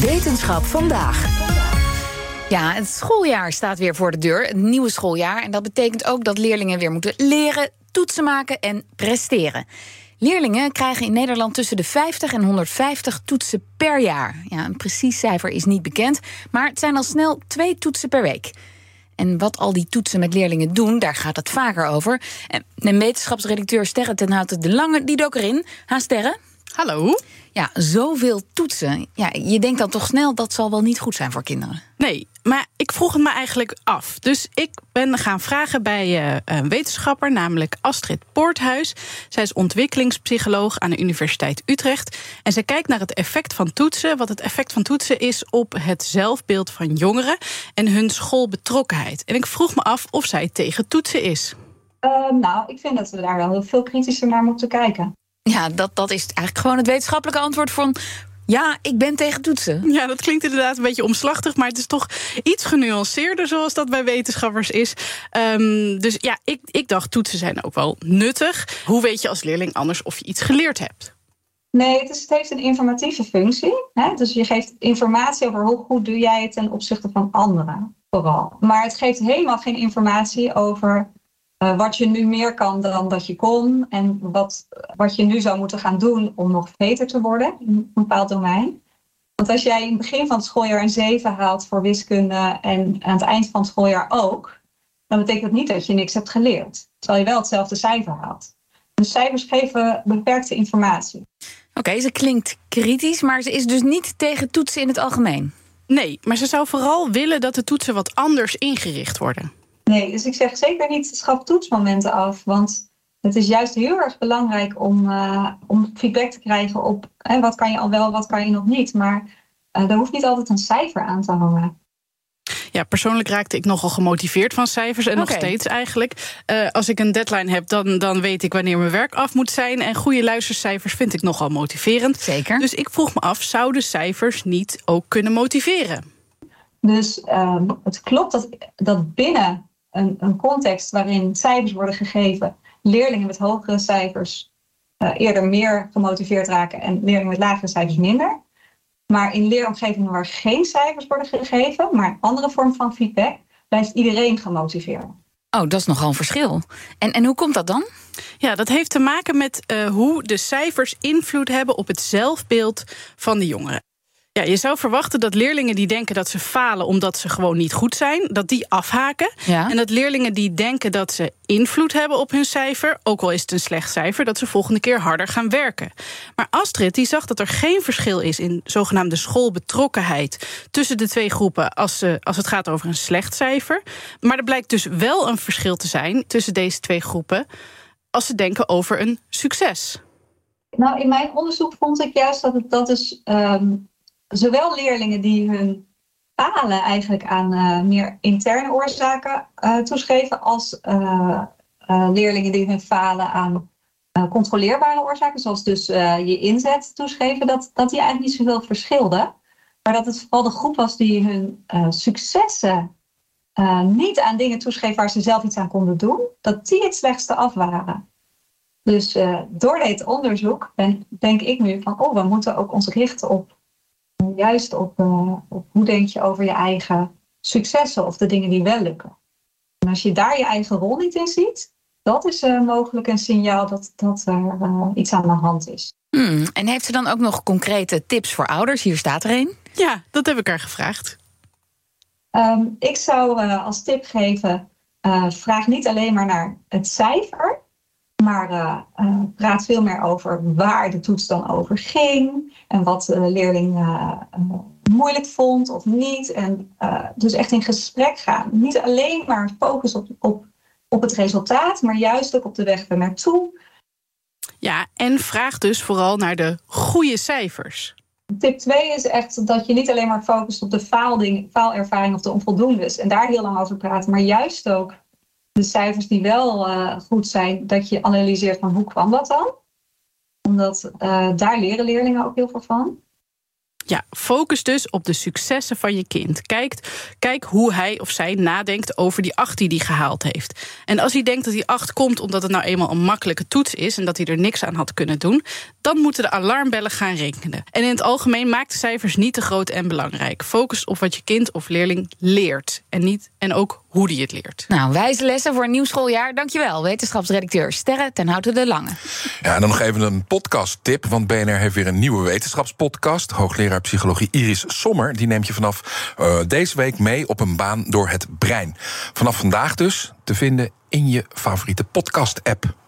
Wetenschap vandaag. Ja, het schooljaar staat weer voor de deur, het nieuwe schooljaar. En dat betekent ook dat leerlingen weer moeten leren, toetsen maken en presteren. Leerlingen krijgen in Nederland tussen de 50 en 150 toetsen per jaar. Ja, een precies cijfer is niet bekend, maar het zijn al snel twee toetsen per week. En wat al die toetsen met leerlingen doen, daar gaat het vaker over. En wetenschapsredacteur Sterre ten Houten de Lange, die dook erin. Ha, Sterre? Hallo. Ja, zoveel toetsen. Ja, je denkt dan toch snel dat zal wel niet goed zijn voor kinderen. Nee, maar ik vroeg het me eigenlijk af. Dus ik ben gaan vragen bij uh, een wetenschapper, namelijk Astrid Poorthuis. Zij is ontwikkelingspsycholoog aan de Universiteit Utrecht. En zij kijkt naar het effect van toetsen. Wat het effect van toetsen is op het zelfbeeld van jongeren en hun schoolbetrokkenheid. En ik vroeg me af of zij tegen toetsen is. Uh, nou, ik vind dat we daar wel heel veel kritischer naar moeten kijken. Ja, dat, dat is eigenlijk gewoon het wetenschappelijke antwoord van. Ja, ik ben tegen toetsen. Ja, dat klinkt inderdaad een beetje omslachtig, maar het is toch iets genuanceerder zoals dat bij wetenschappers is. Um, dus ja, ik, ik dacht toetsen zijn ook wel nuttig. Hoe weet je als leerling anders of je iets geleerd hebt? Nee, het, is, het heeft een informatieve functie. Hè? Dus je geeft informatie over hoe goed doe jij het ten opzichte van anderen, vooral. Maar het geeft helemaal geen informatie over uh, wat je nu meer kan dan dat je kon en wat, wat je nu zou moeten gaan doen om nog beter te worden in een bepaald domein. Want als jij in het begin van het schooljaar een 7 haalt voor wiskunde en aan het eind van het schooljaar ook, dan betekent dat niet dat je niks hebt geleerd. Terwijl je wel hetzelfde cijfer haalt. De cijfers geven beperkte informatie. Oké, ze klinkt kritisch, maar ze is dus niet tegen toetsen in het algemeen. Nee, maar ze zou vooral willen dat de toetsen wat anders ingericht worden. Nee, dus ik zeg zeker niet schaf toetsmomenten af. Want het is juist heel erg belangrijk om, uh, om feedback te krijgen op hè, wat kan je al wel, wat kan je nog niet. Maar uh, er hoeft niet altijd een cijfer aan te hangen. Ja, persoonlijk raakte ik nogal gemotiveerd van cijfers. En nog steeds eigenlijk. Uh, als ik een deadline heb, dan, dan weet ik wanneer mijn werk af moet zijn. En goede luistercijfers vind ik nogal motiverend. Zeker. Dus ik vroeg me af, zouden cijfers niet ook kunnen motiveren? Dus um, het klopt dat, dat binnen een, een context waarin cijfers worden gegeven, leerlingen met hogere cijfers uh, eerder meer gemotiveerd raken en leerlingen met lagere cijfers minder. Maar in leeromgevingen waar geen cijfers worden gegeven, maar een andere vorm van feedback, blijft iedereen gemotiveerd. Oh, dat is nogal een verschil. En, en hoe komt dat dan? Ja, dat heeft te maken met uh, hoe de cijfers invloed hebben op het zelfbeeld van de jongeren. Ja, je zou verwachten dat leerlingen die denken dat ze falen omdat ze gewoon niet goed zijn, dat die afhaken. En dat leerlingen die denken dat ze invloed hebben op hun cijfer, ook al is het een slecht cijfer, dat ze volgende keer harder gaan werken. Maar Astrid die zag dat er geen verschil is in zogenaamde schoolbetrokkenheid tussen de twee groepen als, ze, als het gaat over een slecht cijfer. Maar er blijkt dus wel een verschil te zijn tussen deze twee groepen als ze denken over een succes. Nou, in mijn onderzoek vond ik juist dat het dat is. Um zowel leerlingen die hun falen eigenlijk aan uh, meer interne oorzaken uh, toeschreven, als uh, leerlingen die hun falen aan controleerbare oorzaken, zoals dus je inzet toeschreven, dat, dat die eigenlijk niet zoveel verschilden. Maar dat het vooral de groep was die hun successen niet aan dingen toeschreef waar ze zelf iets aan konden doen, dat die het slechtste af waren. Dus door dit onderzoek ben, denk ik nu van, oh, we moeten ook ons richten op juist op, uh, op hoe denk je over je eigen successen of de dingen die wel lukken. En als je daar je eigen rol niet in ziet, dat is uh, mogelijk een signaal dat, dat er uh, iets aan de hand is. Hmm. En heeft ze dan ook nog concrete tips voor ouders? Hier staat er een. Ja, dat heb ik haar gevraagd. Um, ik zou als tip geven: vraag niet alleen maar naar het cijfer, maar uh, praat veel meer over waar de toets dan over ging en wat de leerling uh, moeilijk vond of niet. En dus echt in gesprek gaan. Niet alleen maar focus op, op, op het resultaat, maar juist ook op de weg naartoe. Ja, en vraag dus vooral naar de goede cijfers. Tip 2 is echt dat je niet alleen maar focust op de faalding, faalervaring of de onvoldoendes en daar heel lang over praten, maar juist ook de cijfers die wel uh, goed zijn, dat je analyseert van hoe kwam dat dan? Omdat uh, daar leren leerlingen ook heel veel van. Ja, focus dus op de successen van je kind. Kijk, kijk hoe hij of zij nadenkt over die acht die hij gehaald heeft. En als hij denkt dat die acht komt omdat het nou eenmaal een makkelijke toets is en dat hij er niks aan had kunnen doen, dan moeten de alarmbellen gaan rinkelen. En in het algemeen maak de cijfers niet te groot en belangrijk. Focus op wat je kind of leerling leert en niet en ook hoe die het leert. Nou, wijze lessen voor een nieuw schooljaar. Dankjewel, wetenschapsredacteur Sterre ten Houten de Lange. Ja, en dan nog even een podcast-tip, want BNR heeft weer een nieuwe wetenschapspodcast. Hoogleraar psychologie Iris Sommer, die neemt je vanaf uh, deze week mee op een baan door het brein. Vanaf vandaag dus te vinden in je favoriete podcast-app.